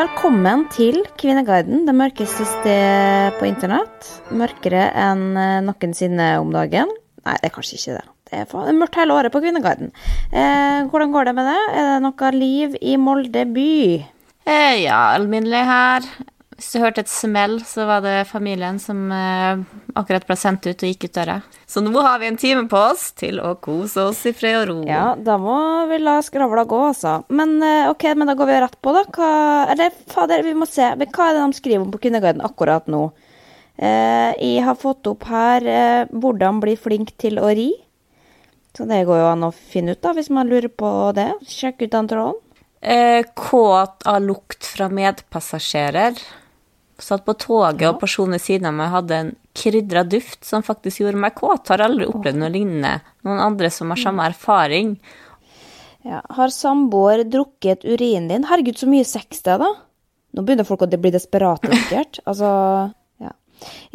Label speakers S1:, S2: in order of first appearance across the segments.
S1: velkommen til Kvinneguiden, det mørkeste sted på internett. Mørkere enn eh, noensinne om dagen. Nei, det er kanskje ikke det. Det er, mørkt hele året på Kvinneguiden. Eh, hvordan går det med det? Er det noe liv i Molde by?
S2: Eh, ja, alminnelig her. Hvis du hørte et smell, så var det familien som eh, akkurat ble sendt ut og gikk ut døra. Så nå har vi en time på oss til å kose oss i fred og ro.
S1: Ja, da må vi la skravla gå, altså. Men eh, ok, men da går vi rett på, da. Hva, eller fader, vi må se. Men Hva er det de skriver om på Kvinneguiden akkurat nå? Eh, jeg har fått opp her eh, 'Hvordan bli flink til å ri'. Så det går jo an å finne ut, da, hvis man lurer på det. Sjekk ut den tråden.
S2: Eh, kåt av lukt fra medpassasjerer. Satt på toget, og personen ved siden av meg hadde en krydra duft som faktisk gjorde meg kåt. Har aldri opplevd noe lignende. Noen andre som har samme erfaring.
S1: Ja. Har samboer drukket urinen din? Herregud, så mye sex det er, da. Nå begynner folk å bli desperate, sikkert. altså, ja.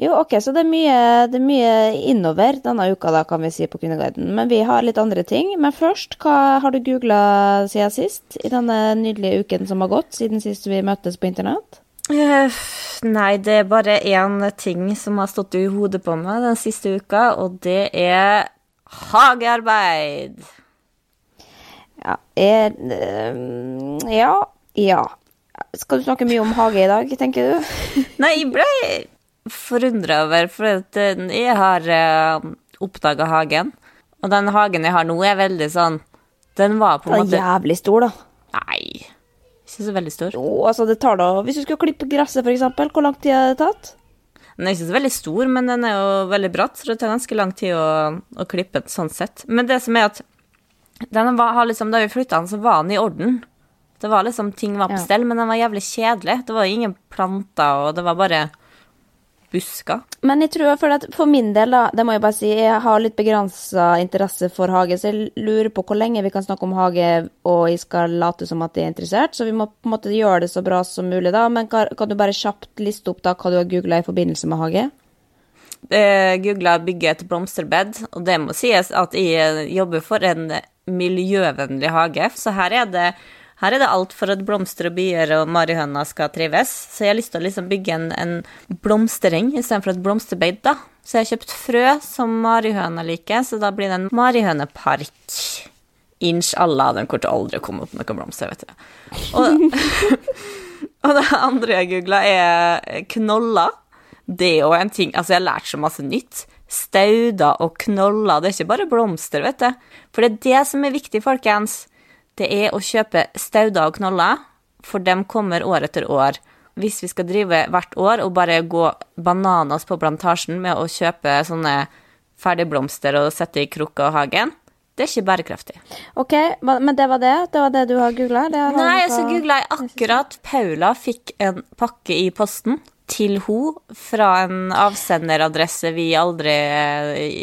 S1: Jo, ok, så det er, mye, det er mye innover denne uka, da, kan vi si, på Kvinneguiden. Men vi har litt andre ting. Men først, hva har du googla siden sist? I denne nydelige uken som har gått, siden sist vi møttes på internett?
S2: Eh, nei, det er bare én ting som har stått i hodet på meg den siste uka, og det er hagearbeid.
S1: Ja, er, eh, ja, ja. Skal du snakke mye om hage i dag, tenker du?
S2: Nei, jeg ble forundra over, for eh, jeg har oppdaga hagen. Og den hagen jeg har nå, er veldig sånn Den var på en
S1: Den
S2: måte
S1: er jævlig stor, da.
S2: Nei, ikke så veldig stor.
S1: Jo, altså, det tar da Hvis du skulle klippe gresset, eksempel, hvor lang tid har det tatt?
S2: Den er ikke så veldig stor, men den er jo veldig bratt, så det tar ganske lang tid å, å klippe den sånn sett. Men det som er at den var, har liksom, da vi flytta den, så var den i orden. Det var liksom, Ting var på
S1: Ja.
S2: stell, men den var jævlig kjedelig. Det var ingen planter, og det var bare busker.
S1: Men jeg tror for, at for min del, da, det må jeg bare si, jeg har litt begrensa interesse for hage, så jeg lurer på hvor lenge vi kan snakke om hage, og jeg skal late som at jeg er interessert, så vi må på en måte gjøre det så bra som mulig, da. Men kan, kan du bare kjapt liste opp da hva du har googla i forbindelse med hage?
S2: Eh, Googla 'bygge et blomsterbed', og det må sies at jeg eh, jobber for en miljøvennlig hage, så her er det her er det alt for at blomster og bier og marihøna skal trives. Så jeg har lyst til å liksom bygge en, en blomstereng istedenfor et blomsterbed, da. Så jeg har kjøpt frø som marihøna liker, så da blir det en marihønepark. Inshallah, den kommer til aldri å komme opp noen blomster, vet du. Og, og det andre jeg googla, er knoller. Det er jo en ting Altså, jeg har lært så masse nytt. Stauder og knoller. Det er ikke bare blomster, vet du. For det er det som er viktig, folkens. Det er å kjøpe stauder og knoller, for de kommer år etter år. Hvis vi skal drive hvert år og bare gå bananas på plantasjen med å kjøpe sånne ferdigblomster og sette i krukka og hagen, det er ikke bærekraftig.
S1: Ok, men det var det? Det var det du har googla?
S2: Nei, så googla jeg akkurat Paula fikk en pakke i posten til hun fra en avsenderadresse vi aldri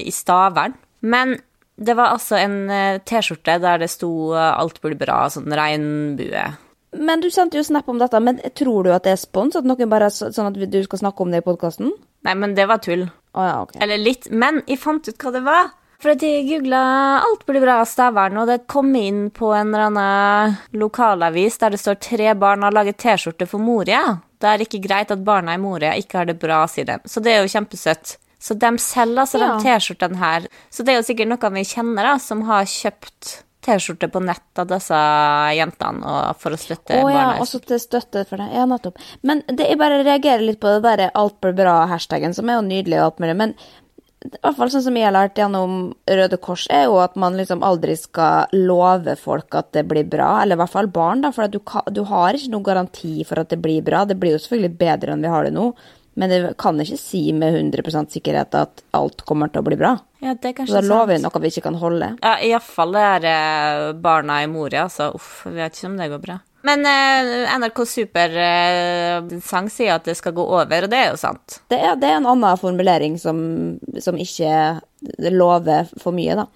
S2: I Stavern. Men det var altså en eh, T-skjorte der det sto eh, 'alt blir bra', sånn regnbue.
S1: Men du sendte jo snap om dette, men tror du at det er spons? At noen bare sånn at du skal snakke om det i podkasten?
S2: Nei, men det var tull.
S1: Oh, ja, ok.
S2: Eller litt. Men jeg fant ut hva det var. For at jeg googla 'alt blir bra' Stavern, og det kom inn på en eller annen lokalavis der det står 'tre barn har laget T-skjorte for Moria'. Det er ikke greit at barna i Moria ikke har det bra, sier de. Så det er jo kjempesøtt. Så de selger altså
S1: Ja.
S2: de T-skjortene her. Så det er jo sikkert noen vi kjenner da, som har kjøpt T-skjorte på nett av disse jentene for å støtte
S1: Å ja, også til støtte for det. Ja, nettopp. Men det, jeg bare reagerer litt på det derre 'alt blir bra'-hashtagen, som er jo nydelig og alt mulig. Men i hvert fall sånn som jeg har lært gjennom Røde Kors, er jo at man liksom aldri skal love folk at det blir bra, eller i hvert fall barn, da, for du, du har ikke noen garanti for at det blir bra. Det blir jo selvfølgelig bedre enn vi har det nå, men det kan ikke si med 100% sikkerhet at alt kommer til å bli bra.
S2: Ja, det er kanskje
S1: sant. da lover vi noe vi ikke kan holde.
S2: Ja, iallfall det er eh, barna i Moria, så uff, vi vet ikke om det går bra. Men uh, NRK Super-sang sier at det skal gå over, og det er jo sant.
S1: Det er, det er en annen formulering som, som ikke lover for mye, da.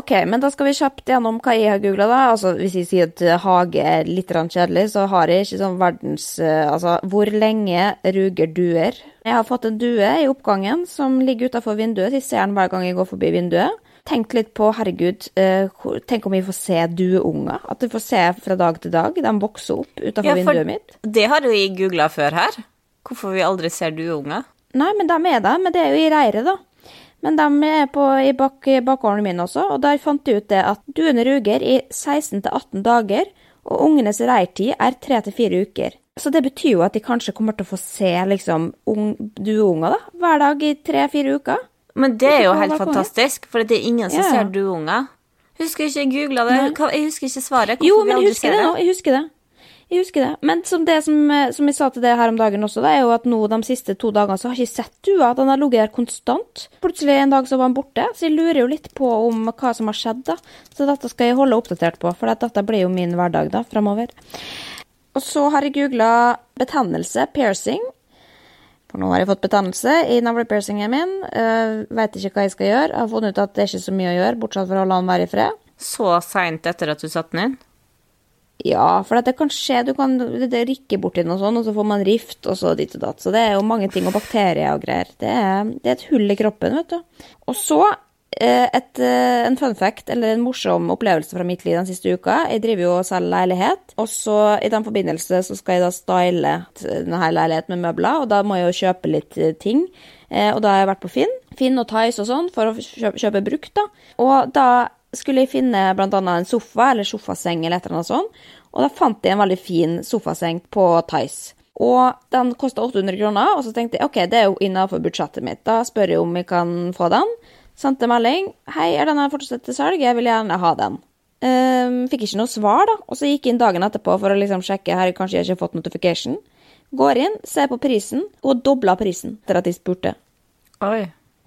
S1: Ok, men da skal vi kjapt gjennom hva jeg har googla, da. Altså, hvis jeg sier at hage er litt kjedelig, så har jeg ikke sånn verdens uh, Altså, hvor lenge ruger duer? Jeg har fått en due i oppgangen som ligger utafor vinduet. Jeg ser den hver gang jeg går forbi vinduet. Tenkt litt på, herregud, eh, tenk om vi får se dueunger? At vi får se fra dag til dag. De vokser opp utenfor
S2: Ja,
S1: vinduet mitt.
S2: det har vi jeg googla før her. Hvorfor vi aldri ser dueunger?
S1: Nei, men de er der, men det er jo i reiret, da. Men de er på, i bak, bakgården min også, og der fant de ut det at duene ruger i 16-18 dager, og ungenes reirtid er 3-4 uker. Så det betyr jo at de kanskje kommer til å få se liksom ung, dueunger hver dag i 3-4 uker.
S2: Men det er jo helt fantastisk, for det er ingen som ser duunger. Husker ikke jeg googla det. Jeg husker ikke svaret. Hvorfor
S1: Jo, men jeg husker det nå. Jeg husker det. Jeg husker det. Men som det som, eh, som jeg sa til det her om dagen også, det er jo at nå de siste to dagene så har jeg ikke sett dua. Den har ligget der konstant. Plutselig en dag så var den borte. Så jeg lurer jo litt på om hva som har skjedd, da. Så dette skal jeg holde oppdatert på, for dette blir jo min hverdag da, framover. Og så har jeg googla betennelse, piercing. For nå har jeg fått betennelse i navlepiercingen min. Uh, Veit ikke hva jeg skal gjøre. Jeg har funnet ut at det er ikke så mye å gjøre, bortsett fra å la den være i fred.
S2: Så seint etter at du satte den inn?
S1: Ja, for det kan skje. Du kan det rykke borti noe sånt, og så får man rift, og så ditt og datt. Så det er jo mange ting, og bakterier og greier. Det er, det er et hull i kroppen, vet du. Og så eh, et, eh, en fun fact, eller en morsom opplevelse fra mitt liv den siste uka. Jeg driver jo og selger leilighet, og så i den forbindelse så skal jeg da style denne leiligheten med møbler, og da må jeg jo kjøpe litt eh, ting. Eh, Og da har jeg vært på Finn, Finn og Tice og sånn, for å kjøpe, kjøpe brukt, da. Og da skulle jeg finne annet en sofa, eller sofaseng, eller et eller annet sånt. Og da fant jeg en veldig fin sofaseng på Tice. Og den kosta 800 kroner, og så tenkte jeg ok, det er jo innafor budsjettet mitt. Da spør jeg om jeg kan få den. Sendte melding. Hei, er denne fortsatt til salg? Jeg vil gjerne ha den. Um, fikk ikke noe svar, da. Og så gikk jeg inn dagen etterpå for å liksom sjekke. Her kanskje jeg ikke har fått notification. Går inn, ser på prisen, og dobla prisen etter at de spurte.
S2: Oi.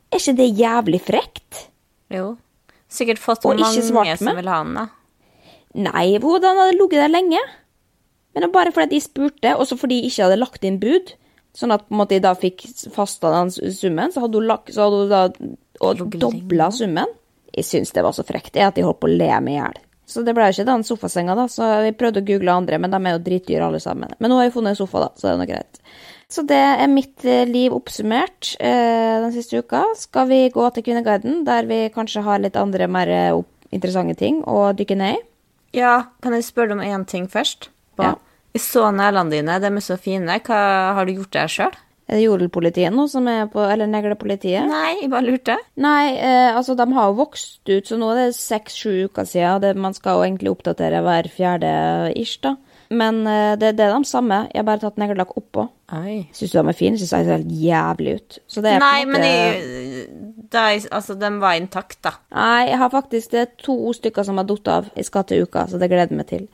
S1: Er ikke det jævlig frekt?
S2: Jo. Sikkert fått
S1: Og
S2: mange som
S1: med.
S2: vil ha den, da.
S1: Nei, den hadde ligget der lenge. Men bare fordi de spurte, og så fordi de ikke hadde lagt inn bud, sånn at på en måte de da fikk fasta den summen, så hadde hun, lagt, så hadde hun da dobla summen. Jeg syns det var så frekt, at de holdt på å le meg i hjel. Så det ble jo ikke den sofasenga, da, så vi prøvde å google andre, men de er jo dritdyre alle sammen. Men nå har jeg funnet en sofa, da, så det er nå greit. Så det er mitt eh, liv oppsummert eh, den siste uka. Skal vi gå til Kvinneguiden, der vi kanskje har litt andre, mer eh, interessante ting å dykke ned i?
S2: Ja, kan jeg spørre deg om én ting først? På-
S1: Ja.
S2: Jeg så neglene dine, de er så fine. Hva, har du gjort der sjøl?
S1: Er det jodelpolitiet nå som er på Eller neglepolitiet?
S2: Nei, jeg bare lurte.
S1: Nei, eh, altså de har jo vokst ut, så nå er det seks-sju uker siden. Det, man skal jo egentlig oppdatere hver fjerde ish, da. Men eh, det, det er de samme. Jeg har bare tatt neglelakk oppå. Syns du de er fine? Syns jeg ser helt jævlig ut. Så det på
S2: Nei,
S1: en
S2: men
S1: måte-
S2: jeg, de, altså, de var intakt, da.
S1: Nei, jeg har faktisk det er to stykker som har datt av. Jeg skal til uka, så det gleder jeg meg til.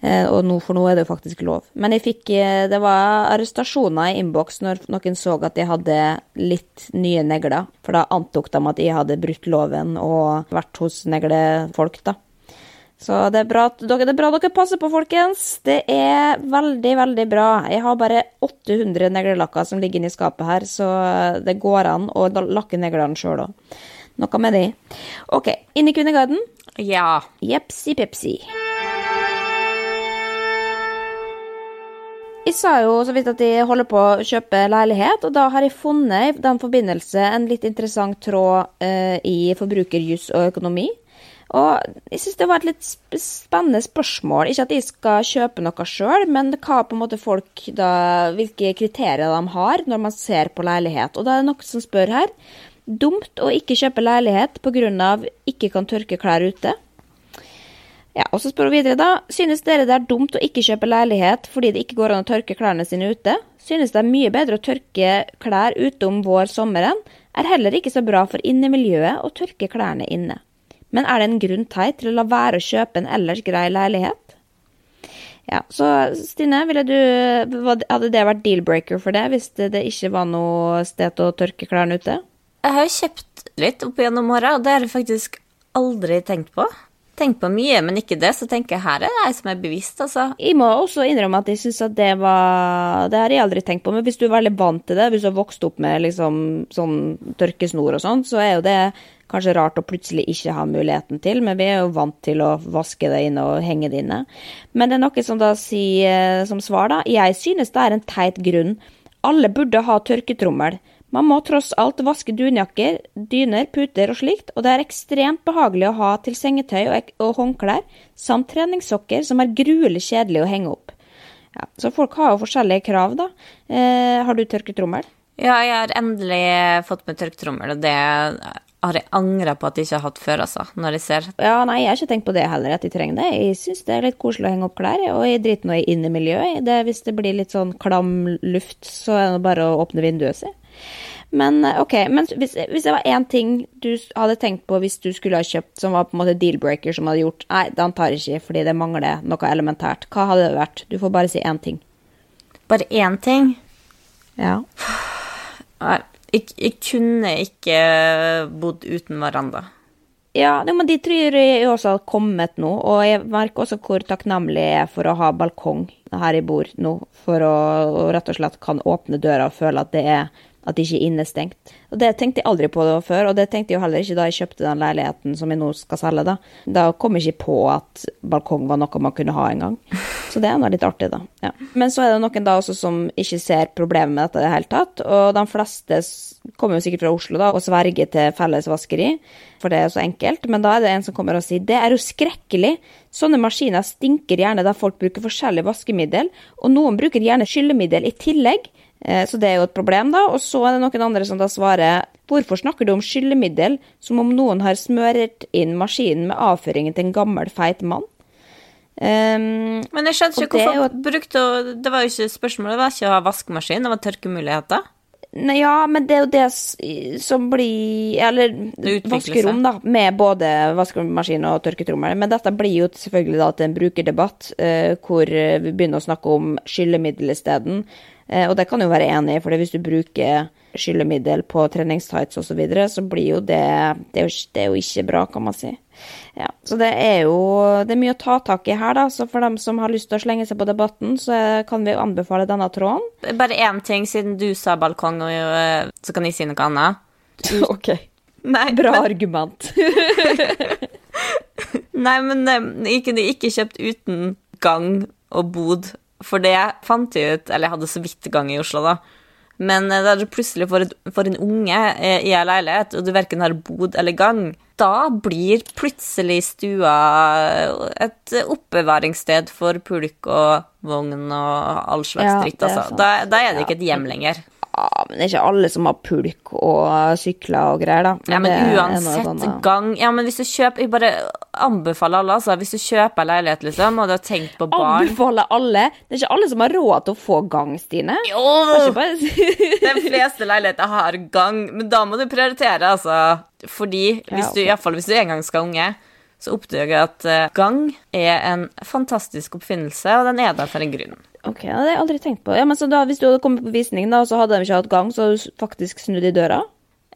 S1: Eh, og nå, for nå er det jo faktisk lov. Men jeg fikk, eh, det var arrestasjoner i innboks når noen så at jeg hadde litt nye negler. For da antok de at jeg hadde brutt loven og vært hos neglefolk, da. Så det er, bra dere, det er bra dere passer på, folkens. Det er veldig, veldig bra. Jeg har bare 800 neglelakker som ligger inne i skapet her, så det går an å lakke neglene sjøl òg. Noe med de. OK, inn i Kvinneguiden.
S2: Ja.
S1: Jepsi pepsi. Jeg sa jo så vidt at jeg holder på å kjøpe leilighet, og da har jeg funnet i den forbindelse en litt interessant tråd eh, i forbrukerjus og økonomi. Og jeg syns det var et litt spennende spørsmål. Ikke at jeg skal kjøpe noe sjøl, men hva på en måte folk da, hvilke kriterier de har når man ser på leilighet. Og da er det noen som spør her. Dumt å ikke kjøpe leilighet pga. ikke kan tørke klær ute. Ja, og så spør hun videre da, synes dere det er dumt å ikke kjøpe leilighet fordi det ikke går an å tørke klærne sine ute? Synes det er mye bedre å tørke klær ute om vår-sommeren? Er heller ikke så bra for innemiljøet å tørke klærne inne. Men er det en grunn teit til å la være å kjøpe en ellers grei leilighet? Ja, så Stine, du, hadde det vært deal-breaker for deg hvis det ikke var noe sted å tørke klærne ute?
S2: Jeg har jo kjøpt litt opp gjennom åra, og det har jeg faktisk aldri tenkt på. Tenkt på mye, men ikke det, så tenker jeg her er det ei som er bevisst, altså.
S1: Jeg må også innrømme at jeg syns at det var Det har jeg aldri tenkt på, men hvis du er veldig vant til det, hvis du har vokst opp med liksom sånn tørkesnor og sånn, så er jo det kanskje rart å plutselig ikke ha muligheten til, men vi er jo vant til å vaske det inne og henge det inne. Men det er noe som da sier som svar, da. Jeg synes det er en teit grunn. Alle burde ha tørketrommel, Man må tross alt vaske dunjakker, dyner, puter og slikt, og det er ekstremt behagelig å ha til sengetøy og, og håndklær, samt treningssokker som er gruelig kjedelig å henge opp. Ja, så folk har jo forskjellige krav, da. Eh, har du tørketrommel?
S2: Ja, jeg har endelig fått med tørketrommel, og det har jeg angra på at jeg ikke har hatt før, altså, når jeg ser.
S1: Ja, nei, jeg har ikke tenkt på det heller, at de trenger det. Jeg syns det er litt koselig å henge opp klær, og jeg driter nå i innemiljøet. Det, hvis det blir litt sånn klam luft, så er det bare å åpne vinduet, si. Men OK, men hvis, hvis det var én ting du hadde tenkt på hvis du skulle ha kjøpt som var på en måte deal-breaker, som hadde gjort Nei, den tar jeg ikke fordi det mangler noe elementært. Hva hadde det vært? Du får bare si én ting.
S2: Bare én ting?
S1: Ja.
S2: Nei, jeg, jeg kunne ikke bodd uten veranda.
S1: Ja, men de tror jeg også har kommet nå, og jeg merker også hvor takknemlig jeg er for å ha balkong her jeg bor nå, for å rett og slett kan åpne døra og føle at det er at det ikke er innestengt. Og Det tenkte jeg aldri på før, og det tenkte jeg heller ikke da jeg kjøpte den leiligheten som jeg nå skal selge. Da Da kom jeg ikke på at balkong var noe man kunne ha engang. Så det er nå litt artig, da. Ja. Men så er det noen da også som ikke ser problemet med dette i det hele tatt. Og de fleste kommer jo sikkert fra Oslo da og sverger til felles vaskeri, for det er så enkelt. Men da er det en som kommer og sier det er jo skrekkelig. Sånne maskiner stinker gjerne der folk bruker forskjellig vaskemiddel, og noen bruker gjerne skyllemiddel i tillegg. Eh, så det er jo et problem, da. Og så er det noen andre som da svarer Hvorfor snakker du om skyllemiddel som om noen har smøret inn maskinen med avføringen til en gammel, feit mann?
S2: Um, Men jeg skjønner ikke hvorfor jo... brukte Det var jo ikke spørsmålet, det var ikke å ha vaskemaskin, det var tørkemuligheter.
S1: Nei, ja, men det er jo det som blir Eller vaskerom, da, med både vaskemaskin og tørketrommel. Men dette blir jo selvfølgelig da til en brukerdebatt, uh, hvor vi begynner å snakke om skyllemiddel isteden. Eh, og det kan jo være enig i, for hvis du bruker skyllemiddel på treningstights osv., så, videre, så blir jo det det er jo, det er jo, ikke bra, kan man si. Ja, så det er jo det er mye å ta tak i her, da. Så for dem som har lyst til å slenge seg på debatten, så kan vi anbefale denne tråden.
S2: Bare én ting, siden du sa balkong, og eh, så kan jeg si noe annet.
S1: OK. Nei, bra men... argument.
S2: Nei, men eh, jeg kunne ikke kjøpt uten gang og bod for det fant jeg ut Eller jeg hadde så vidt gang i Oslo, da. Men eh, da du plutselig får, en unge eh, i ei leilighet, og du verken har bod eller gang, da blir plutselig stua et oppbevaringssted for pulk og vogn og all slags ja, dritt. Altså. Da, da, er det ikke et hjem lenger.
S1: Ja, men det er ikke alle som har pulk og sykler og greier, da.
S2: Men ja, men uansett gang Ja, men hvis du kjøper Jeg bare anbefaler alle, altså. Hvis du kjøper leilighet, liksom, og du har tenkt på barn
S1: Anbefaler alle? Det er ikke alle som har råd til å få gang, Stine.
S2: Jo! Bare... De fleste leiligheter har gang, men da må du prioritere, altså. Fordi hvis ja, okay. du, iallfall hvis du en gang skal unge så oppdager jeg at eh, gang er en fantastisk oppfinnelse, og den er der for en grunn.
S1: Ok, Det har jeg aldri tenkt på. Ja, men så da, Hvis du hadde kommet på visning, da, så hadde de ikke hatt gang, så hadde du faktisk snudd i døra?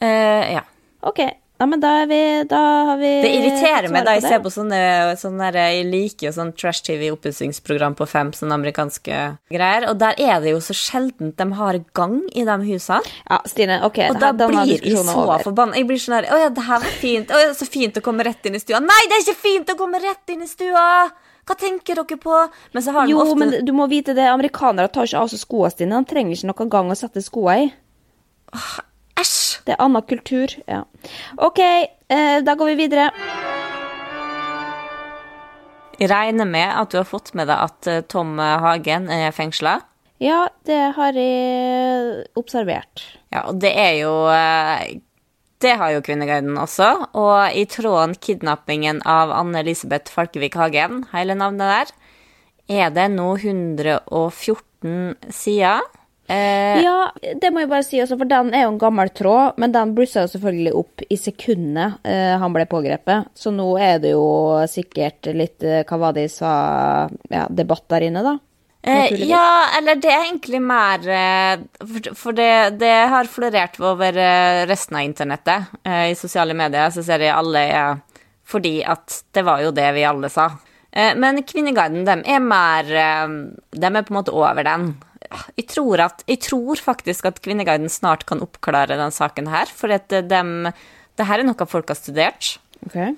S2: Eh, ja.
S1: Ok, ja, men da, er vi, da har vi
S2: Det irriterer meg da jeg ser på sånne, sånne der, Jeg liker jo sånn trash-TV oppussingsprogram på fem, sånne amerikanske greier. Og der er det jo så sjeldent de har gang i de husene.
S1: Ja, Stine, ok.
S2: Og da blir jeg så forbanna. Jeg blir sånn her Å ja, det her var fint. Å ja, så fint å komme rett inn i stua. Nei, det er ikke fint å komme rett inn i stua! Hva tenker dere på?
S1: Men så har jo, ofte... men du må vite det. Amerikanere tar ikke av seg skoene sine. De trenger ikke noen gang å sette skoene i.
S2: Æsj!
S1: Det er annen kultur, ja. OK, eh, da går vi videre.
S2: Jeg regner med at du har fått med deg at eh, Tom Hagen er fengsla?
S1: Ja, det har jeg observert.
S2: Ja, og det er jo eh, Det har jo Kvinneguiden også. Og i tråden 'Kidnappingen av Anne-Elisabeth Falkevik Hagen', hele navnet der, er det nå 114 sider
S1: Eh, ja, det må jeg bare si, også, for den er jo en gammel tråd, men den blussa jo selvfølgelig opp i sekundet eh, han ble pågrepet. Så nå er det jo sikkert litt eh, hva var det de sa, ja, debatt der inne, da.
S2: Eh, ja, eller det er egentlig mer eh, For, det, det, har florert over eh, resten av internettet. I sosiale medier så ser jeg alle er Fordi at det var jo det vi alle sa. Men Kvinneguiden, dem er mer De er på en måte over den jeg tror, at, jeg tror faktisk at Kvinneguiden snart kan oppklare den saken her, for at de, det her er noe folk har studert.
S1: Ok.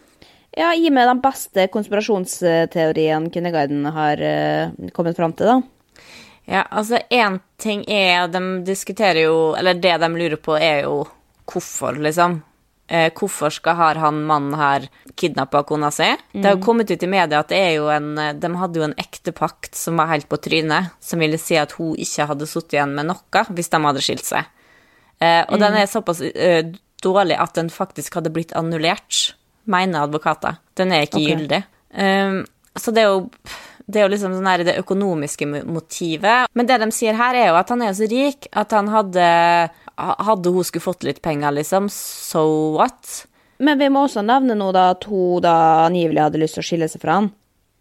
S1: Ja, gi meg den beste konspirasjonsteorien Kvinneguiden har uh, kommet fram til, da.
S2: Ja, altså én ting er De diskuterer jo Eller det de lurer på, er jo hvorfor, liksom. Eh, hvorfor skal har han mannen her kidnappa kona si? Det har jo kommet ut i media at en De hadde jo en ektepakt som var helt på trynet, som ville si at hun ikke hadde sittet igjen med noe hvis de hadde skilt seg. Eh, og den er såpass eh, dårlig at den faktisk hadde blitt annullert, mener advokater. Den er ikke
S1: okay.
S2: gyldig. Um, så det er jo det er jo liksom sånn her det økonomiske motivet. Men det de sier her, er jo at han er så rik at han hadde Hadde hun skulle fått litt penger, liksom, so what?
S1: Men vi må også nevne nå da at hun da angivelig hadde lyst til å skille seg fra han.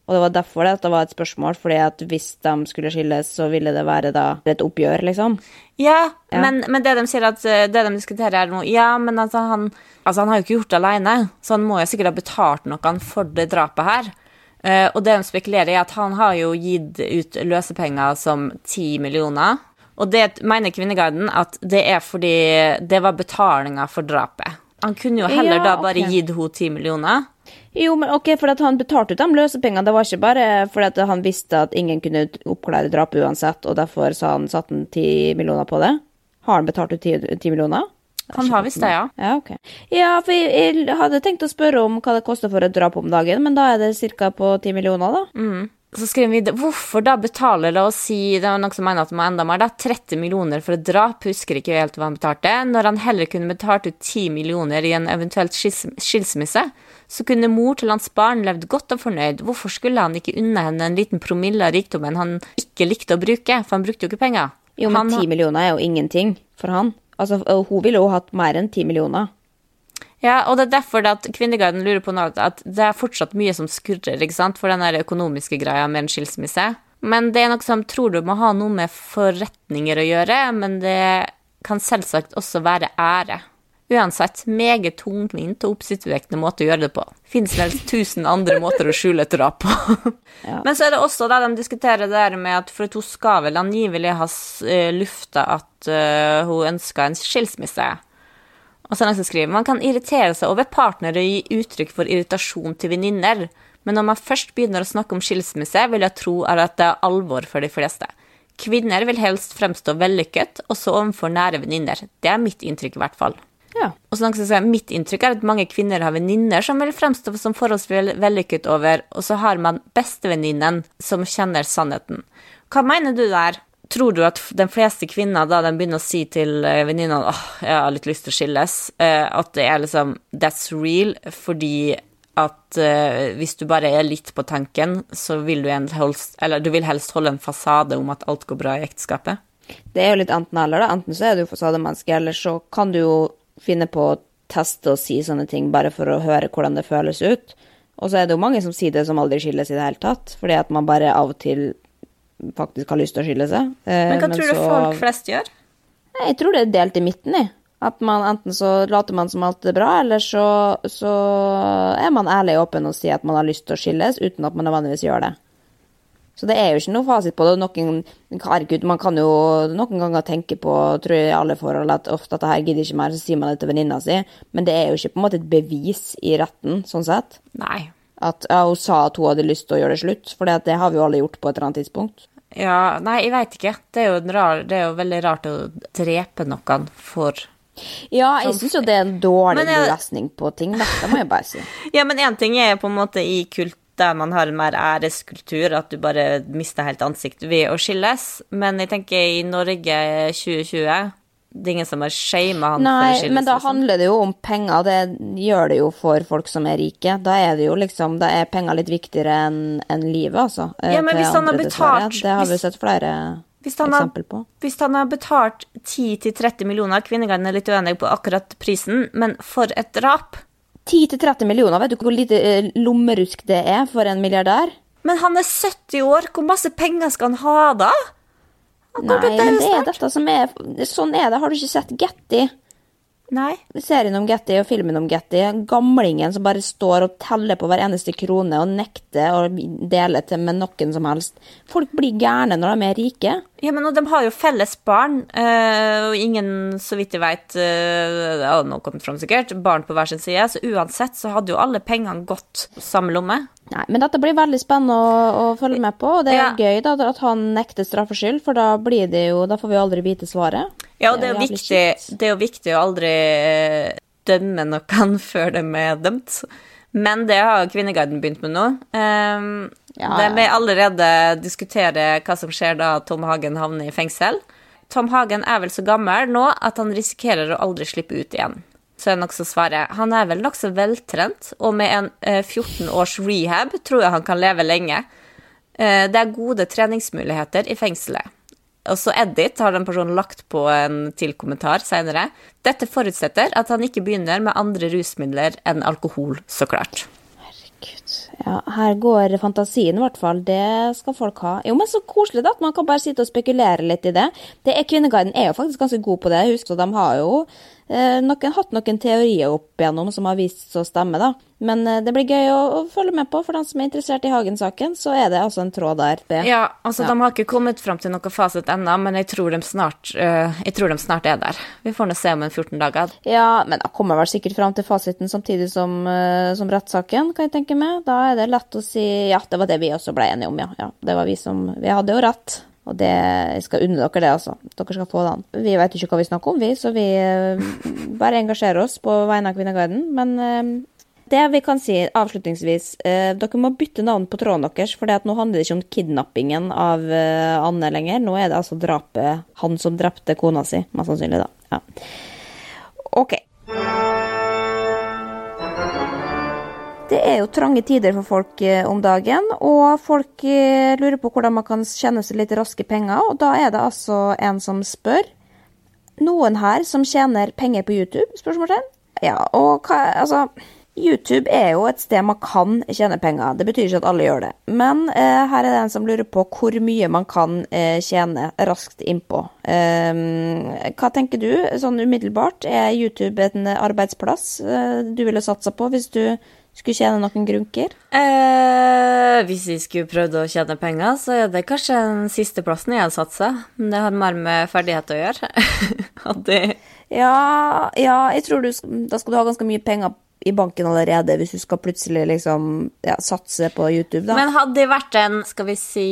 S1: Og det var derfor det, at det var et spørsmål, fordi at hvis de skulle skilles, så ville det være da et oppgjør, liksom.
S2: Ja,
S1: Ja.
S2: Men, men det de sier at eh, det de diskuterer er nå Ja, men altså han, altså han har jo ikke gjort det alene, så han må jo sikkert ha betalt noe for det drapet her. Uh, og det de spekulerer i, at han har jo gitt ut løsepenger som 10 millioner. Og det mener Kvinneguiden at det er fordi det var betalinga for drapet. Han kunne jo heller
S1: Ja,
S2: da bare gitt henne 10 millioner.
S1: Jo, men ok, for at han betalte ut de løsepengene. Det var ikke bare fordi at han visste at ingen kunne oppklare drapet uansett, og derfor sa han satt han ti millioner på det. Har han betalt ut ti, millioner?
S2: Han har visst det, ja.
S1: Ja, ok. Ja, for jeg, jeg hadde tenkt å spørre om hva det koster for et drap om dagen, men da er det ca. på ti millioner, da.
S2: Så skriver vi Hvorfor da betaler la oss si, det er noen som mener at det må enda mer, da, 30 millioner for et drap, husker ikke helt hva han betalte, når han heller kunne betalt ut 10 millioner i en eventuelt skils- skilsmisse, så kunne mor til hans barn levd godt og fornøyd. Hvorfor skulle han ikke unne henne en liten promille av rikdommen han ikke likte å bruke, for han brukte jo ikke penger?
S1: Jo, men
S2: Han-
S1: ti millioner er jo ingenting for han. Altså, hun ville jo hatt mer enn ti millioner.
S2: Ja, og det er derfor det at Kvinneguiden lurer på nå at- det er fortsatt mye som skurrer, ikke sant, for den der økonomiske greia med en skilsmisse. Men det er noe som tror du må ha noe med forretninger å gjøre, men det kan selvsagt også være ære. Uansett, meget tungvint og oppsiktsvekkende måte å gjøre det på. Fins vel tusen andre måter å skjule et drap på.
S1: Ja.
S2: Men så er det også da de diskuterer det der med at for at hun skal vel angivelig ha eh, lufta at eh, hun ønska en skilsmisse. Og så er det som skriver man kan irritere seg over partnere og gi uttrykk for irritasjon til venninner, men når man først begynner å snakke om skilsmisse, vil jeg tro at det er alvor for de fleste. Kvinner vil helst fremstå vellykket, også overfor nære venninner. Det er mitt inntrykk i hvert fall.
S1: Ja.
S2: Og så skal jeg, Mitt inntrykk er at mange kvinner har venninner som vil fremstå som forholdsvis vellykket over, og så har man bestevenninnen som kjenner sannheten. Hva mener du der? Tror du at de fleste kvinner, da de begynner å si til eh, venninnene åh, jeg har litt lyst til å skilles, eh, at det er liksom that's real, fordi at eh, hvis du bare er litt på tanken, så vil du, helst, du vil helst holde en fasade om at alt går bra i ekteskapet?
S1: Det er jo litt enten-eller, da. Enten så er du fasademenneske, eller så kan du jo finne på å teste og si sånne ting bare for å høre hvordan det føles ut. Og så er det jo mange som sier det som aldri skilles i det hele tatt, fordi at man bare av og til faktisk har lyst til å skille seg. Eh,
S2: Men hva tror du
S1: så-
S2: folk flest gjør?
S1: Jeg tror det er delt i midten, i. At man enten så later man som alt er bra, eller så, så er man ærlig og åpen og sier at man har lyst til å skilles, uten at man nødvendigvis gjør det. Så det er jo ikke noe fasit på det. Noen, herregud, man kan jo noen ganger tenke på, tror jeg i alle forhold, at ofte at det her gidder ikke mer, så sier man det til venninna si. Men det er jo ikke på en måte et bevis i retten, sånn sett.
S2: Nei.
S1: At ja, hun sa at hun hadde lyst til å gjøre det slutt, for det har vi jo alle gjort på et eller annet tidspunkt.
S2: Ja, nei, jeg veit ikke. Det er, rar, det er jo veldig rart å drepe noen for
S1: Ja, jeg syns jo det er en dårlig
S2: jeg-
S1: løsning på ting, da. Det må jeg bare si.
S2: Ja, men én ting er på en måte i kult der man har en mer æreskultur, at du bare mister helt ansikt ved å skilles. Men jeg tenker i Norge 2020 Det er ingen som har shama han
S1: Nei, men da handler det jo om penger. Det gjør det jo for folk som er rike. Da er det jo liksom, da er penger litt viktigere enn en livet, altså. eh,
S2: Ja, men hvis han har
S1: betalt dessverre. Det har vi sett flere
S2: Hvis han har-
S1: eksempel på.
S2: Hvis han har betalt 10-30 millioner, kvinnegarden er litt uenig på akkurat prisen, men for et drap
S1: 10-30 millioner, vet du hvor lite eh, lommerusk det er for en milliardær?
S2: Men han er 70 år, hvor masse penger skal han ha da?
S1: Nei,
S2: til
S1: men det er dette som er Sånn er det. Har du ikke sett Getty?
S2: Nei.
S1: Serien om Getty og filmen om Getty. Gamlingen som bare står og teller på hver eneste krone og nekter å dele til med noen som helst. Folk blir gærne når de er rike.
S2: Ja, men de har jo felles barn, eh, og ingen, så vidt jeg vet, eh, det hadde nå kommet fram sikkert, barn på hver sin side, så uansett så hadde jo alle pengene gått samme lomme.
S1: Nei, men dette blir veldig spennende å, å følge med på, og det er
S2: Ja.
S1: gøy da, at han nekter straffskyld, for da blir det jo Da får vi aldri vite svaret.
S2: Ja, og det er, jo viktig, det er jo viktig å aldri eh, dømme noen før de er dømt. Men det har Kvinneguiden begynt med nå. Um,
S1: Ja,
S2: de vil allerede diskutere hva som skjer da Tom Hagen havner i fengsel. Tom Hagen er vel så gammel nå at han risikerer å aldri slippe ut igjen. Så er det nokså svaret. Han er vel nokså veltrent, og med en eh, 14 års rehab tror jeg han kan leve lenge. Eh, det er gode treningsmuligheter i fengselet. Og så Edit har den personen lagt på en til kommentar senere. Dette forutsetter at han ikke begynner med andre rusmidler enn alkohol, så klart.
S1: Herregud. Ja, her går fantasien, i hvert fall. Det skal folk ha. Jo, men så koselig, da. At man kan bare sitte og spekulere litt i det. det er, Kvinneguiden er jo faktisk ganske god på det. Husk at de har jo eh, noen, hatt noen teorier opp igjennom som har vist seg å stemme, da. Men eh, det blir gøy å, å følge med på. For den som er interessert i Hagen-saken, så er det altså en tråd der. Det.
S2: Ja, altså De har ikke kommet fram til noe fasit ennå, men jeg tror, de snart, uh, jeg tror de snart er der. Vi får nå se om en 14 dager.
S1: Ja, men da kommer vel sikkert fram til fasiten samtidig som, uh, som rettssaken, kan jeg tenke meg. Da er det lett å si ja, det var det vi også ble enige om, ja. ja det var vi som Vi hadde jo rett. Og det, jeg skal unne dere det, altså. Dere skal få den. Vi vet ikke hva vi snakker om, vi, så vi eh, bare engasjerer oss på vegne av Kvinneguiden. Men eh, det vi kan si avslutningsvis, eh, dere må bytte navn på tråden deres, for nå handler det ikke om kidnappingen av Anne lenger. Nå er det altså drapet Han som drepte kona si, mest sannsynlig, da. Ja. OK. Det er jo trange tider for folk eh, om dagen, og folk eh, lurer på hvordan man kan tjene seg litt raske penger. Og da er det altså en som spør. Noen her som tjener penger på YouTube? Spørsmålstegn. Ja, og hva Altså, YouTube er jo et sted man kan tjene penger. Det betyr ikke at alle gjør det. Men eh, her er det en som lurer på hvor mye man kan eh, tjene raskt innpå. Eh, hva tenker du sånn umiddelbart? Er YouTube en arbeidsplass eh, du ville satsa på hvis du skulle tjene noen grunker?
S2: Eh, hvis jeg skulle prøvd å tjene penger, så er det kanskje den siste plassen jeg hadde satsa. Men det har mer med ferdighet å gjøre. Det
S1: Ja, ja, jeg tror du Da skal du ha ganske mye penger i banken allerede hvis du skal plutselig liksom ja, satse på YouTube, da.
S2: Men hadde jeg vært en skal vi si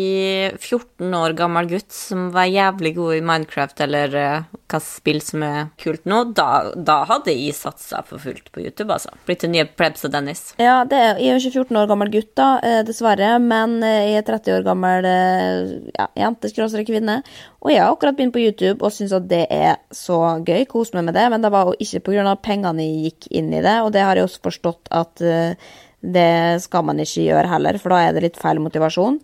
S2: 14 år gammel gutt som var jævlig god i Minecraft eller uh, hva spill som er kult nå, da, da hadde jeg satsa for fullt på YouTube, altså. Blitt en nye plebs og Dennis.
S1: Ja, er, jeg er jo ikke 14 år gammel gutt, da, eh, dessverre, men eh, jeg er 30 år gammel eh, ja, jente, skråstrek kvinne. Og jeg har akkurat begynt på YouTube og syns at det er så gøy. Kos meg med det. Men det var jo ikke pga. pengene jeg gikk inn i det, og det har jeg også forstått at det skal man ikke gjøre heller, for da er det litt feil motivasjon.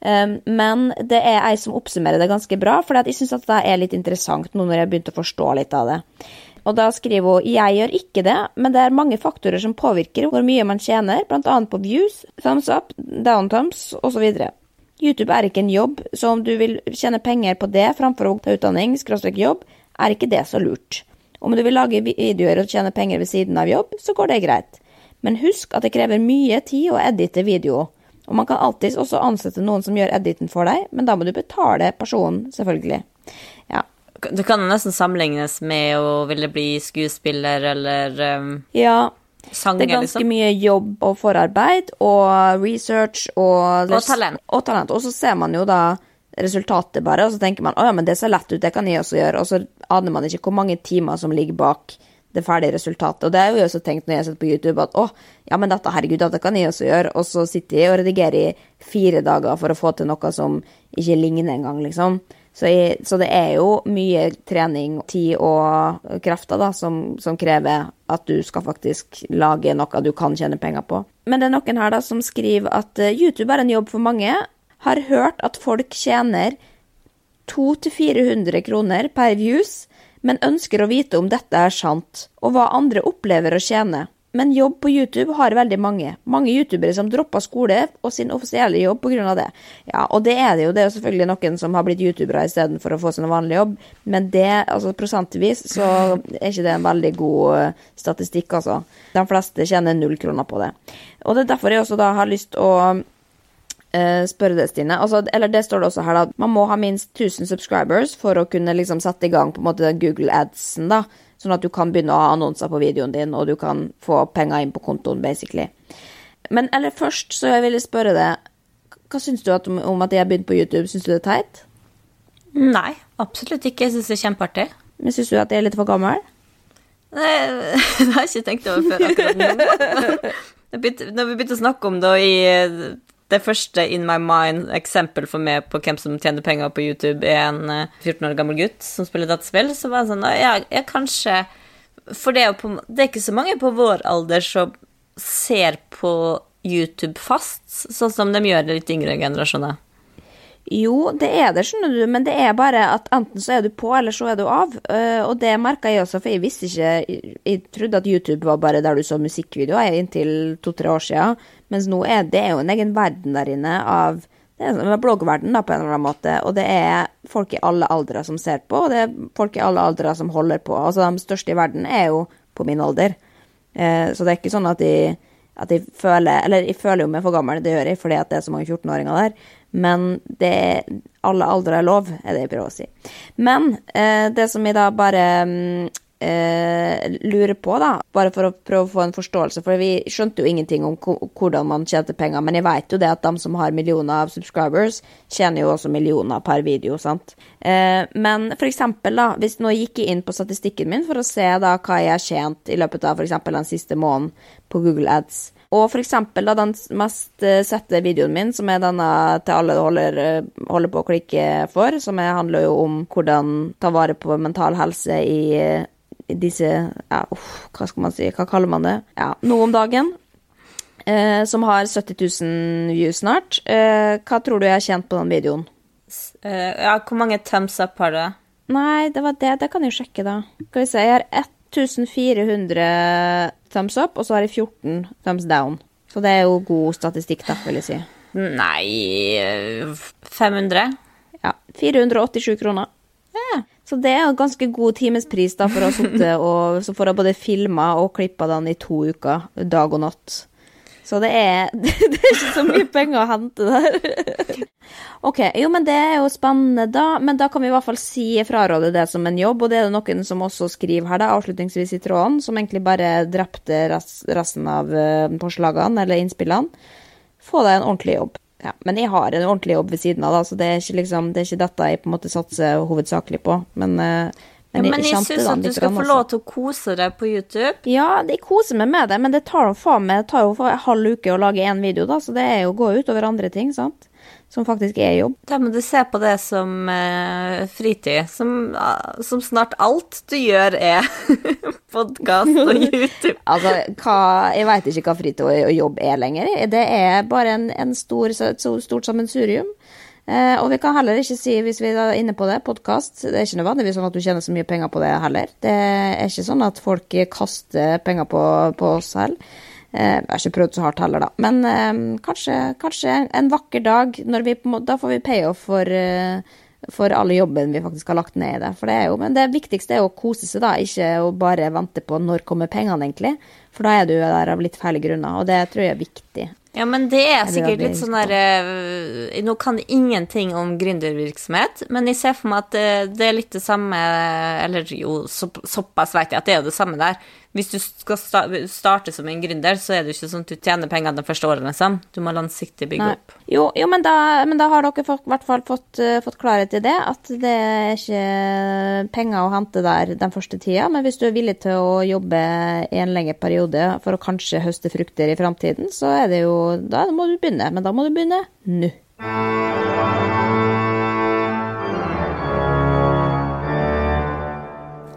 S1: Um, men det er ei som oppsummerer det ganske bra, for jeg syns det er litt interessant nå når jeg har begynt å forstå litt av det. Og da skriver hun jeg gjør ikke det, men det er mange faktorer som påvirker hvor mye man tjener, bl.a. på views, thumbs up, down thumbs osv. YouTube er ikke en jobb, så om du vil tjene penger på det framfor å ta utdanning, skråstrek jobb, er ikke det så lurt. Om du vil lage videoer og tjene penger ved siden av jobb, så går det greit. Men husk at det krever mye tid å edite video. Og man kan alltids også ansette noen som gjør editen for deg, men da må du betale personen, selvfølgelig. Ja.
S2: Det kan nesten sammenlignes med å ville bli skuespiller eller um,
S1: ja
S2: sanger,
S1: det er ganske
S2: liksom.
S1: mye jobb og forarbeid og research og
S2: Og talent.
S1: Og talent. Og så ser man jo da resultatet bare, og så tenker man å ja, men det ser lett ut, det kan jeg også gjøre, og så aner man ikke hvor mange timer som ligger bak det ferdige resultatet. Og det har jeg også tenkt når jeg har sett på YouTube, at å, ja, men dette, herregud, dette kan jeg også gjøre, og så sitter jeg og redigerer i fire dager for å få til noe som ikke ligner engang, liksom. Så, jeg, så det er jo mye trening, tid og krefter da, som, som krever at du skal faktisk lage noe du kan tjene penger på. Men det er noen her da som skriver at eh, YouTube er en jobb for mange. Har hørt at folk tjener 200-400 kroner per views, men ønsker å vite om dette er sant, og hva andre opplever å tjene. Men jobb på YouTube har veldig mange. Mange youtubere som dropper skole og sin offisielle jobb pga. det. Ja, og det er det jo. Det er jo selvfølgelig noen som har blitt youtubere istedenfor å få seg en vanlig jobb, men det, altså prosentvis, så er ikke det en veldig god eh, statistikk, altså. De fleste tjener null kroner på det. Og det er derfor jeg også da har lyst å eh, spørre det, Stine. Altså, eller det står det også her, da. Man må ha minst 1000 subscribers for å kunne liksom sette i gang på en måte Google Adsen, da. Sånn at du kan begynne å ha annonser på videoen din, og du kan få penger inn på kontoen, basically. Men eller først så jeg ville spørre deg, hva syns du at, om, at jeg har begynt på YouTube? Syns du det er teit?
S2: Nei, absolutt ikke. Jeg syns det er kjempeartig.
S1: Men syns du at jeg er litt for gammel?
S2: Nei, det har jeg ikke tenkt over før akkurat nå. Når vi begynte å snakke om det i det første in my mind eksempel for meg på hvem som tjener penger på YouTube, er en eh, 14 år gammel gutt som spiller dataspill, så var det sånn Ja, jeg kanskje For det er på Det er ikke så mange på vår alder som ser på YouTube fast, sånn som de gjør litt yngre generasjoner.
S1: Jo, det er det, skjønner du, men det er bare at enten så er du på, eller så er du av. Eh, og det merka jeg også, for jeg visste ikke Jeg, trodde at YouTube var bare der du så musikkvideoer inntil to-tre år siden, mens nå er det jo en egen verden der inne av det er en bloggverden da, på en eller annen måte, og det er folk i alle aldre som ser på, og det er folk i alle aldre som holder på. Altså, de største i verden er jo på min alder. Eh, så det er ikke sånn at de at jeg føler Eller jeg føler jo meg for gammel, det gjør jeg fordi at det er så mange 14-åringer der. Men det alle aldre er lov, er det jeg prøver å si. Men eh, det som jeg da bare mm, eh, lurer på, da, bare for å prøve å få en forståelse, for vi skjønte jo ingenting om hvordan man tjente penger, men jeg vet jo det at de som har millioner av subscribers, tjener jo også millioner per video, sant. Eh, men for eksempel, da, hvis nå gikk jeg inn på statistikken min for å se da hva jeg har tjent i løpet av eksempel den siste måneden på Google Ads, og for eksempel da, den mest eh, sette videoen min, som er denne til alle holder, eh, holder på å klikke for, som er, handler jo om hvordan ta vare på mental helse i, eh, i disse ja, uff, Hva skal man si? Hva kaller man det? Ja, nå om dagen. Eh, som har 70 000 views snart. Eh, hva tror du jeg har tjent på den videoen?
S2: Ja, hvor mange thumbs up har du?
S1: Nei, det var det. Det kan jeg jo sjekke, da. Skal vi se. Jeg har 1400 thumbs up, og så har jeg 14 thumbs down. Så det er jo god statistikk, da, vil jeg si.
S2: Nei eh, 500?
S1: Ja. 487 kroner. Ja. Så det er jo ganske god timespris da, for å ha sittet og Så får jeg både filma og klippa den i to uker, dag og natt. Så det er, det er ikke så mye penger å hente der. OK, jo, men det er jo spennende, da. Men da kan vi i hvert fall si fraråde det som en jobb. Og det er det noen som også skriver her, da, avslutningsvis i tråden, som egentlig bare drepte res- resten av eh, forslagene eller innspillene. Få deg en ordentlig jobb. Ja, men jeg har en ordentlig jobb ved siden av, da, så det er ikke, liksom, det er ikke dette jeg på en måte satser hovedsakelig på. Men, eh,
S2: Ja, men jeg syns at du skal få lov til å kose deg på YouTube.
S1: Ja, jeg koser meg med det, men det tar jo faen meg det tar jo en halv uke å lage én video, da, så det er jo å gå utover andre ting, sant? Som faktisk er jobb.
S2: Da må du se på det som eh, fritid. Som, som snart alt du gjør, er podkast og YouTube.
S1: Altså, hva, jeg veit ikke hva fritid og jobb er lenger. Det er bare en, en stor, et så stort sammensurium. Eh, og vi kan heller ikke si, hvis vi er inne på det, podkast Det er ikke nødvendigvis sånn at du tjener så mye penger på det heller. Det er ikke sånn at folk kaster penger på, på oss heller. Eh, jeg har ikke prøvd så hardt heller, da. Men eh, kanskje, kanskje en vakker dag, vi, da får vi payoff for, eh, for alle jobben vi faktisk har lagt ned i det. For det er jo, men det viktigste er å kose seg, da, ikke å bare vente på når kommer pengene, egentlig. For da er du der av litt feil grunner, og det tror jeg er viktig.
S2: Ja, men det er sikkert litt sånn der eh, Nå kan jeg ingenting om gründervirksomhet, men jeg ser for meg at det, det er litt det samme Eller jo, så, såpass vet jeg at det er jo det samme der. Hvis du skal starte som en gründer, så er det jo ikke sånn at du tjener penger de første årene, liksom. Du må langsiktig bygge
S1: Nei.
S2: opp.
S1: Jo, jo men, da, men da har dere i hvert fall fått, uh, fått klarhet i det, at det er ikke penger å hente der den første tida. Men hvis du er villig til å jobbe i en lengre periode for å kanskje høste frukter i framtiden, så er det jo Da må du begynne. Men da må du begynne nå.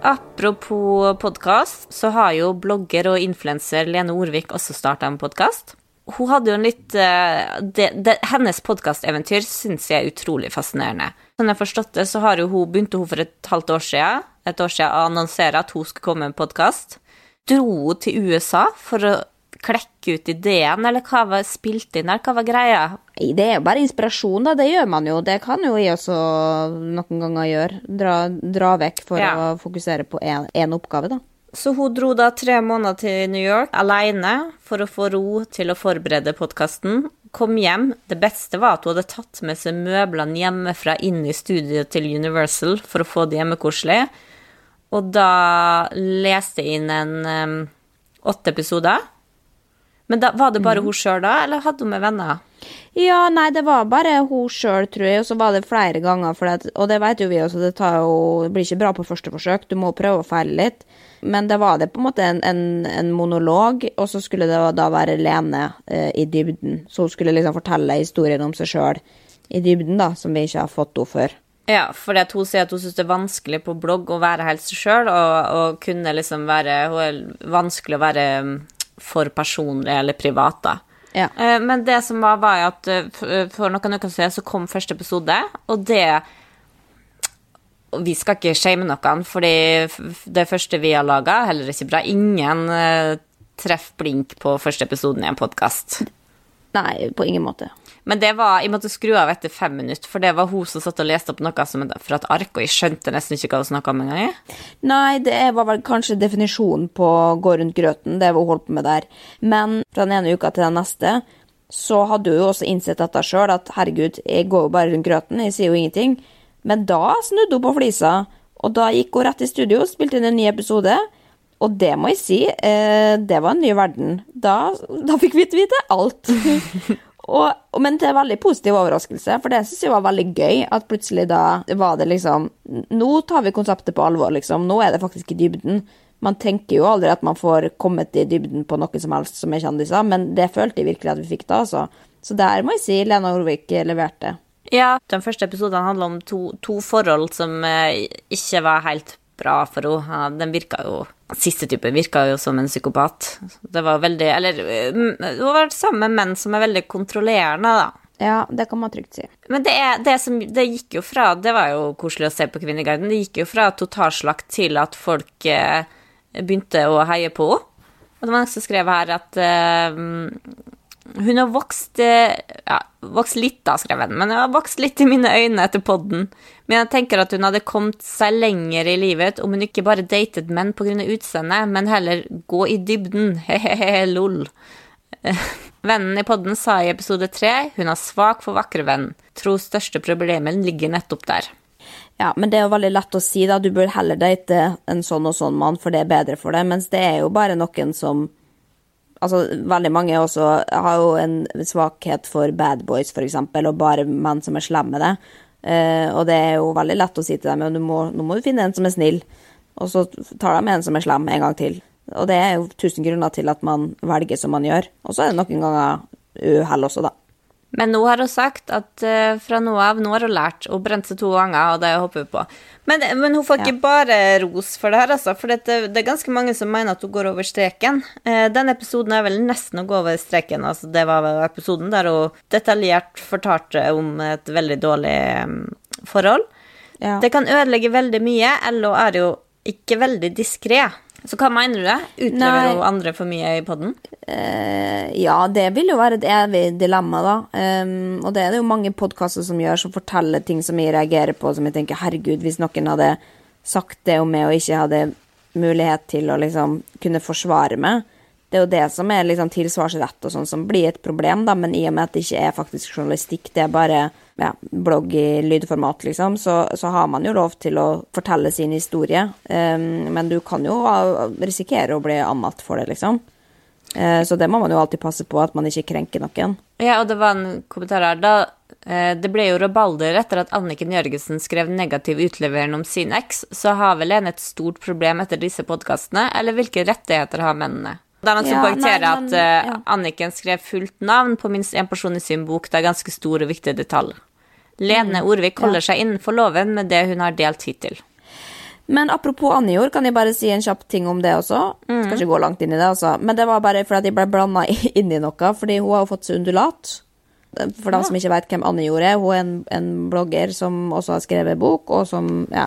S2: Apropos podkast, så har jo blogger og influenser Lene Orvik også starta en podkast. Hun hadde jo en litt eh, det, det, Hennes podkasteventyr syns jeg er utrolig fascinerende. Sånn jeg har forstått det, så har hun, begynte hun for et halvt år siden, et år siden å annonsere at hun skulle komme med en podkast. Dro hun til USA for å klekke ut ideen, eller hva var spilt inn her, Hva var greia?
S1: Det er jo bare inspirasjon, da. Det gjør man jo. Det kan jo jeg også noen ganger gjøre. Dra, dra vekk for
S2: Ja.
S1: å fokusere på én oppgave, da.
S2: Så hun dro da tre måneder til New York alene for å få ro til å forberede podkasten. Kom hjem. Det beste var at hun hadde tatt med seg møblene hjemmefra inn i studioet til Universal for å få det hjemmekoselig. Og da leste jeg inn en um, åtte episoder. Men da, var det bare hun sjøl da, eller hadde hun med venner?
S1: Ja, nei, det var bare hun sjøl, tror jeg, og så var det flere ganger. At, og det vet jo vi også, det, tar jo, det blir ikke bra på første forsøk, du må prøve å feile litt. Men det var det på en måte en, en, en monolog, og så skulle det da være Lene eh, i dybden. Så hun skulle liksom fortelle historien om seg sjøl i dybden, da, som vi ikke har fått henne før.
S2: Ja, for hun sier at hun syns det er vanskelig på blogg å være helt seg sjøl, og, og, kunne liksom være Hun er vanskelig å være mm, for personlig eller privat, da.
S1: Ja.
S2: Eh, men det som var, var at eh, eh, for noen uker siden så kom første episode, og det Vi skal ikke shame noen, fordi det første vi har laga, heller ikke bra. Ingen treff blink på første episoden i en podkast.
S1: Nei, på ingen måte.
S2: Men det var, jeg måtte skru av etter fem minutter, for det var hun som satt og leste opp noe som fra et ark, og jeg skjønte nesten ikke hva hun snakka om engang.
S1: Nei, det var vel kanskje definisjonen på gå rundt grøten, det hun holdt på med der. Men fra den ene uka til den neste så hadde hun jo også innsett dette sjøl, at herregud, jeg går jo bare rundt grøten, jeg sier jo ingenting. Men da snudde hun på flisa, og da gikk hun rett i studio, spilte inn en ny episode. Og det må jeg si, eh, det var en ny verden. Da, da fikk vi vite alt. Og, men til veldig positiv overraskelse, for det syns jeg var veldig gøy. At plutselig da var det liksom Nå tar vi konseptet på alvor, liksom. Nå er det faktisk i dybden. Man tenker jo aldri at man får kommet i dybden på noe som helst som er kjendiser, men det følte jeg virkelig at vi fikk da, altså. Så der må jeg si Lena Orvik leverte.
S2: Ja, den første episoden handla om to, to, forhold som eh, ikke var helt bra for henne. Den virka jo Siste type virka jo som en psykopat. Det var veldig Eller hun har vært sammen med menn som er veldig kontrollerende, da.
S1: Ja, det kan man trygt si.
S2: Men det, er, det, som, det gikk jo fra Det var jo koselig å se på Kvinneguiden. Det gikk jo fra totalslakt til at folk eh, begynte å heie på henne. Og det var noen som skrev her at eh, hun har vokst eh, ja, vokst litt, da, skrev hun, men hun har vokst litt i mine øyne etter podden. Men jeg tenker at hun hadde kommet seg lenger i livet om hun ikke bare datet menn pga. utseendet, men heller gå i dybden. He-he-he, lol. Vennen i podden sa i episode tre hun har svak for vakre venn. Tror største problemet ligger nettopp der.
S1: Ja, men det er jo veldig lett å si, da. Du bør heller date en sånn og sånn mann, for det er bedre for deg. Mens det er jo bare noen som Altså, veldig mange også har jo en svakhet for bad boys, eksempel, og bare menn som er slemme med det. Uh, og det er jo veldig lett å si til dem at nå må du finne en som er snill, og så tar de en som er slem, en gang til. Og det er jo tusen grunner til at man velger som man gjør. Og så er det noen ganger uhell også, da.
S2: Men nå har hun sagt at uh, fra nå av Nå har hun lært. Hun brente seg to ganger, og det håper hun på. Men, men, hun får ja. ikke bare ros for det her, altså. For det, det, er ganske mange som mener at hun går over streken. Uh, den episoden er vel nesten å gå over streken. Altså, det var episoden der hun detaljert fortalte om et veldig dårlig um, forhold. Ja. Det kan ødelegge veldig mye. LO er jo ikke veldig diskré. Så hva mener du det? Utlever hun andre for mye i poden?
S1: Uh, ja, det vil jo være et evig dilemma, da. Um, og det er det jo mange podkaster som gjør, som forteller ting som jeg reagerer på, som jeg tenker herregud, hvis noen hadde sagt det om meg og ikke hadde mulighet til å liksom kunne forsvare meg. Det er jo det som er liksom tilsvarsrett og sånn som blir et problem, da, men i og med at det ikke er faktisk journalistikk, det er bare ja, blogg i lydformat, liksom, så, så, har man jo lov til å fortelle sin historie. Um, men du kan jo risikere å bli anmeldt for det, liksom. Uh, så det må man jo alltid passe på, at man ikke krenker noen.
S2: Ja, og det var en kommentar her. Da, uh, det ble jo rabalder etter at Anniken Jørgensen skrev negativ utlevering om sin eks, så har vel en et stort problem etter disse podkastene, eller hvilke rettigheter har mennene? Det er noen som poengterer at uh, ja. Anniken skrev fullt navn på minst én person i sin bok. Det er ganske store og viktige detaljer. Lene mm, Orvik holder ja. seg innenfor loven med det hun har delt hittil.
S1: Men apropos Annijord, kan jeg bare si en kjapp ting om det også? Mm. Skal ikke gå langt inn i det, altså. Men det var bare fordi jeg ble blanda inn i noe, fordi hun har jo fått seg undulat. For dem som ikke vet hvem Annijord er, hun er en, en, blogger som også har skrevet bok, og som ja,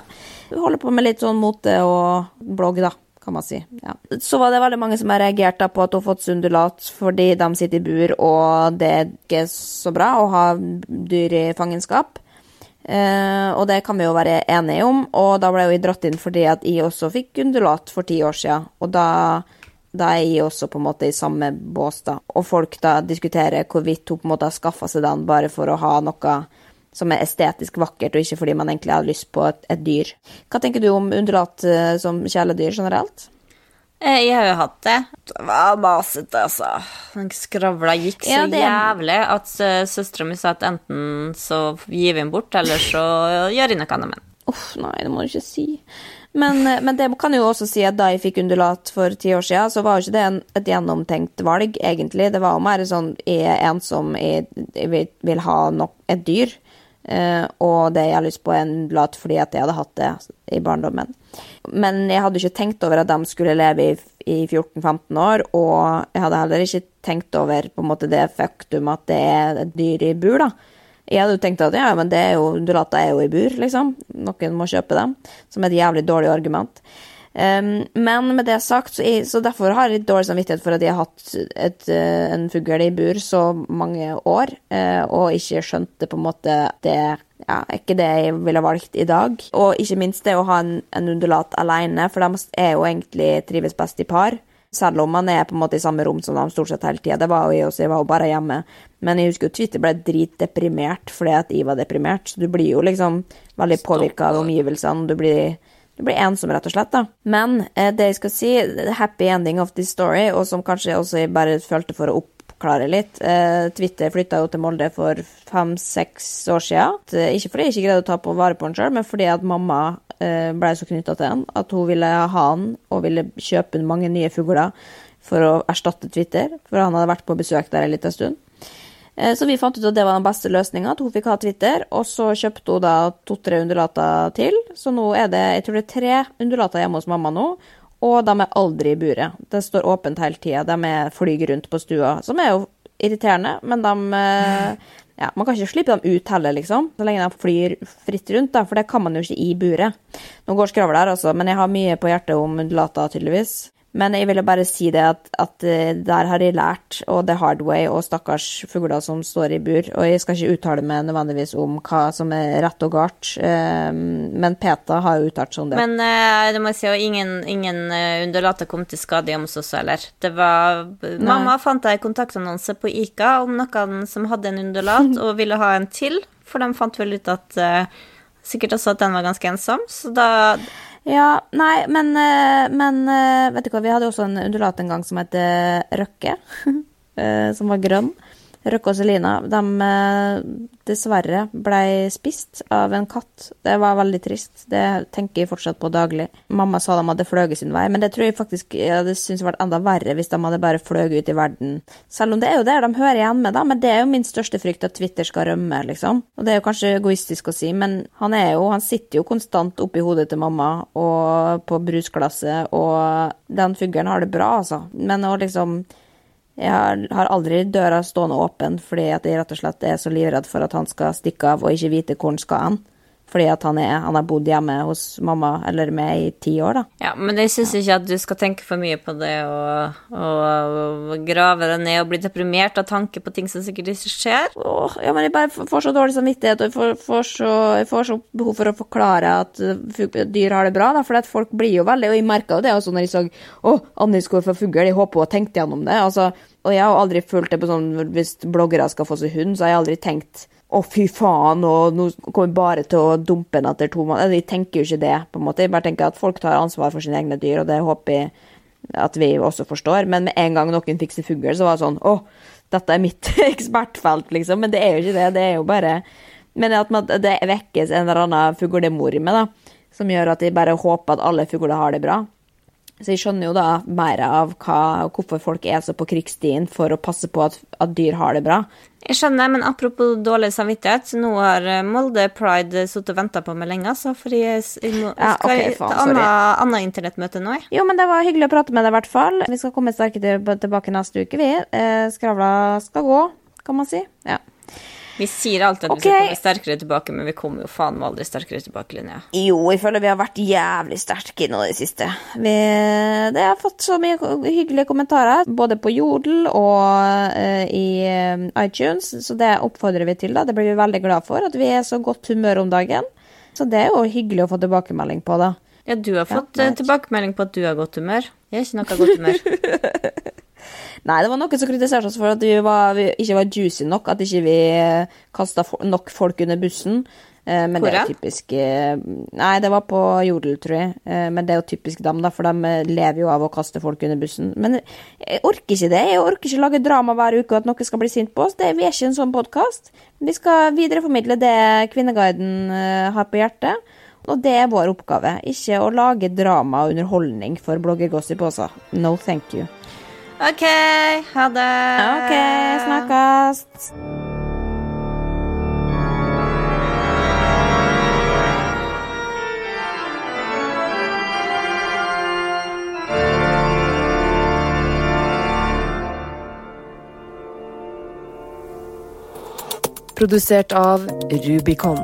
S1: holder på med litt sånn mote og blogg, da kan man si. Ja. Så var det veldig mange som har reagert på at hun har fått sundulat fordi de sitter i bur, og det er ikke så bra å ha dyr i fangenskap. Eh, og det kan vi jo være enige om, og da ble hun dratt inn fordi at jeg også fikk undulat for ti år siden, og da, da er jeg også på en måte i samme bås, da. Og folk da diskuterer hvorvidt hun på en måte har skaffa seg den bare for å ha noe som er estetisk vakkert, og ikke fordi man egentlig har lyst på et, et dyr. Hva tenker du om undulat uh, som kjæledyr generelt?
S2: Eh, Jeg har jo hatt det. Det var masete, altså. Den skravla gikk så
S1: Ja, det-
S2: jævlig at søstera mi sa at enten så gir vi den bort, eller så gjør jeg noe annet med den.
S1: Uff, nei, det må du ikke si. Men, eh, men det kan jo også si at da jeg fikk undulat for ti år siden, så var jo ikke det en, et gjennomtenkt valg, egentlig. Det var jo mer sånn jeg er ensom, jeg, jeg vil ha nok, et dyr. Eh, og det jeg har lyst på, er en lat fordi at jeg hadde hatt det i barndommen. Men jeg hadde ikke tenkt over at de skulle leve i, i 14-15 år, og jeg hadde heller ikke tenkt over på en måte det faktum at det er et dyr i bur, da. Jeg hadde jo tenkt at ja, men det er jo, undulater er jo i bur, liksom. Noen må kjøpe dem. Som et jævlig dårlig argument. Um, men med det sagt, så, jeg, så derfor har jeg dårlig samvittighet for at jeg har hatt et, eh, en fugl i bur så mange år, uh, og ikke skjønte på en måte det ja, ikke det jeg ville valgt i dag. Og ikke minst det å ha en, en undulat alene, for de er jo egentlig trives best i par. Selv om man er på en måte i samme rom som de stort sett hele tida. Det var jo jeg også, jeg var jo bare hjemme. Men jeg husker jo Twitter ble dritdeprimert fordi at jeg var deprimert. Så du blir jo liksom veldig påvirka av omgivelsene. Du blir, du blir ensom, rett og slett. da. Men eh, det jeg skal si, the happy ending of this story, og som kanskje også jeg bare følte for å oppklare litt. Eh, Twitter flytta jo til Molde for fem-seks år siden. Eh, Ikke fordi jeg ikke greide å ta på vare på han sjøl, men fordi at mamma eh, ble så knytta til han at hun ville ha han og ville kjøpe mange nye fugler for å erstatte Twitter, for han hadde vært på besøk der en liten stund. Eh, Så vi fant ut at det var den beste løsninga, at hun fikk ha Twitter. Og så kjøpte hun da to-tre undulater til. Så nå er det jeg tror det er tre undulater hjemme hos mamma nå. Og de er aldri i buret. Det står åpent hele tida. De er flyr rundt på stua, som er jo irriterende, men de eh, ja, Man kan ikke slippe dem ut heller, liksom, så lenge de flyr fritt rundt, da, for det kan man jo ikke i buret. Nå går skravl her, altså, men jeg har mye på hjertet om undulater, tydeligvis. Men jeg ville bare si det at, at eh, der har jeg lært, og the hard way, og stakkars fugler som står i bur. Og jeg skal ikke uttale meg nødvendigvis om hva som er rett og galt, eh, men Peta har jo uttalt sånn det.
S2: Men eh, det må jeg si, og ingen, ingen undulater kom til skade i oss heller. Det var Mamma fant ei kontaktannonse på Ica om noen som hadde en undulat og ville ha en til, for de fant vel ut at Sikkert også at den var ganske ensom, så da
S1: Ja, nei, men, eh, men eh, vet du hva, vi hadde også en undulat en gang som het eh, Røkke, som var grønn. Røkke og Selina, de eh, dessverre ble spist av en katt. Det var veldig trist. Det tenker jeg fortsatt på daglig. Mamma sa de hadde fløyet sin vei, men det tror jeg faktisk jeg hadde syntes vært enda verre hvis de hadde bare fløyet ut i verden. Selv om det er jo der de hører igjen med, da, men det er jo min største frykt at Twitter skal rømme, liksom. Og det er jo kanskje egoistisk å si, men han er jo, han sitter jo konstant oppi hodet til mamma og på brusglasset, og den fuglen har det bra, altså. Men å liksom jeg har, aldri døra stående åpen fordi jeg rett og slett er så livredd for at han skal stikke av og ikke vite hvor han skal hen. Fordi at han, er, han har bodd hjemme hos mamma eller meg i ti år, da.
S2: Ja, men jeg syns ikke at du skal tenke for mye på det og, og, og grave deg ned og bli deprimert av tanke på ting som sikkert ikke skjer.
S1: Åh, ja, men jeg bare får så dårlig samvittighet, og jeg får, får, så, jeg får så behov for å forklare at uh, dyr har det bra, da, for at folk blir jo veldig, og jeg merka jo det også når jeg så å, Annis går for fugl, jeg håper hun har tenkt gjennom det. altså, Og jeg har aldri følt det på sånn hvis bloggere skal få seg hund, så har jeg aldri tenkt å, fy faen, og nå kommer vi bare til å dumpe den etter to måneder. De tenker jo ikke det, på en måte. Jeg bare tenker at folk tar ansvar for sine egne dyr, og det håper jeg at vi også forstår. Men med en gang noen fikser fugl, så var det sånn Å, dette er mitt ekspertfelt, liksom. Men det er jo ikke det. Det er jo bare Men at det vekkes en eller annen fuglemor i meg, da. Som gjør at jeg bare håper at alle fugler har det bra. Så jeg skjønner jo da mer av hva, hvorfor folk er så på krigsstien for å passe på at, at dyr har det bra.
S2: Jeg skjønner, men apropos dårlig samvittighet, nå har eh, Molde Pride sittet og venta på meg lenge, så fordi jeg, jeg må,
S1: Ja,
S2: skal
S1: ok,
S2: jeg
S1: faen, ta
S2: annet, annet internettmøte nå, jeg.
S1: Jo, men det var hyggelig å prate med deg, i hvert fall. Vi skal komme sterke tilbake neste uke, vi. Eh, skravla skal gå, kan man si. Ja.
S2: Vi sier alltid at
S1: okay.
S2: vi skal komme sterkere tilbake, men vi kommer jo faen meg aldri sterkere tilbake, Linnea.
S1: Jo, jeg føler vi har vært jævlig sterke nå i det siste. Vi, det har fått så mye hyggelige kommentarer, både på Jodel og uh, i eh, iTunes, så det oppfordrer vi til. da. Det blir vi veldig glad for, at vi er så godt humør om dagen. Så det er jo hyggelig å få tilbakemelding på, da.
S2: Ja, du har fått
S1: nei.
S2: eh, tilbakemelding på at du har godt humør. Jeg har ikke noe godt humør.
S1: Nei, det var noen som kritiserte oss for at vi, var, vi ikke var juicy nok, at ikke vi kasta nok folk under bussen. Eh, men
S2: Hvor
S1: det er jo typisk eh, Nei, det var på Jodel, tror jeg. Eh, Men det er jo typisk dem, da, for de eh, lever jo av å kaste folk under bussen. Men jeg orker ikke det. Jeg orker ikke lage drama hver uke og at noen skal bli sint på oss. Det, vi er ikke en sånn podkast. Vi skal videreformidle det Kvinneguiden eh, har på hjertet. Og det er vår oppgave. Ikke å lage drama og underholdning for bloggergossip også. No thank you.
S2: OK, ha det.
S1: OK, snakkes.
S3: Produsert av Rubicon.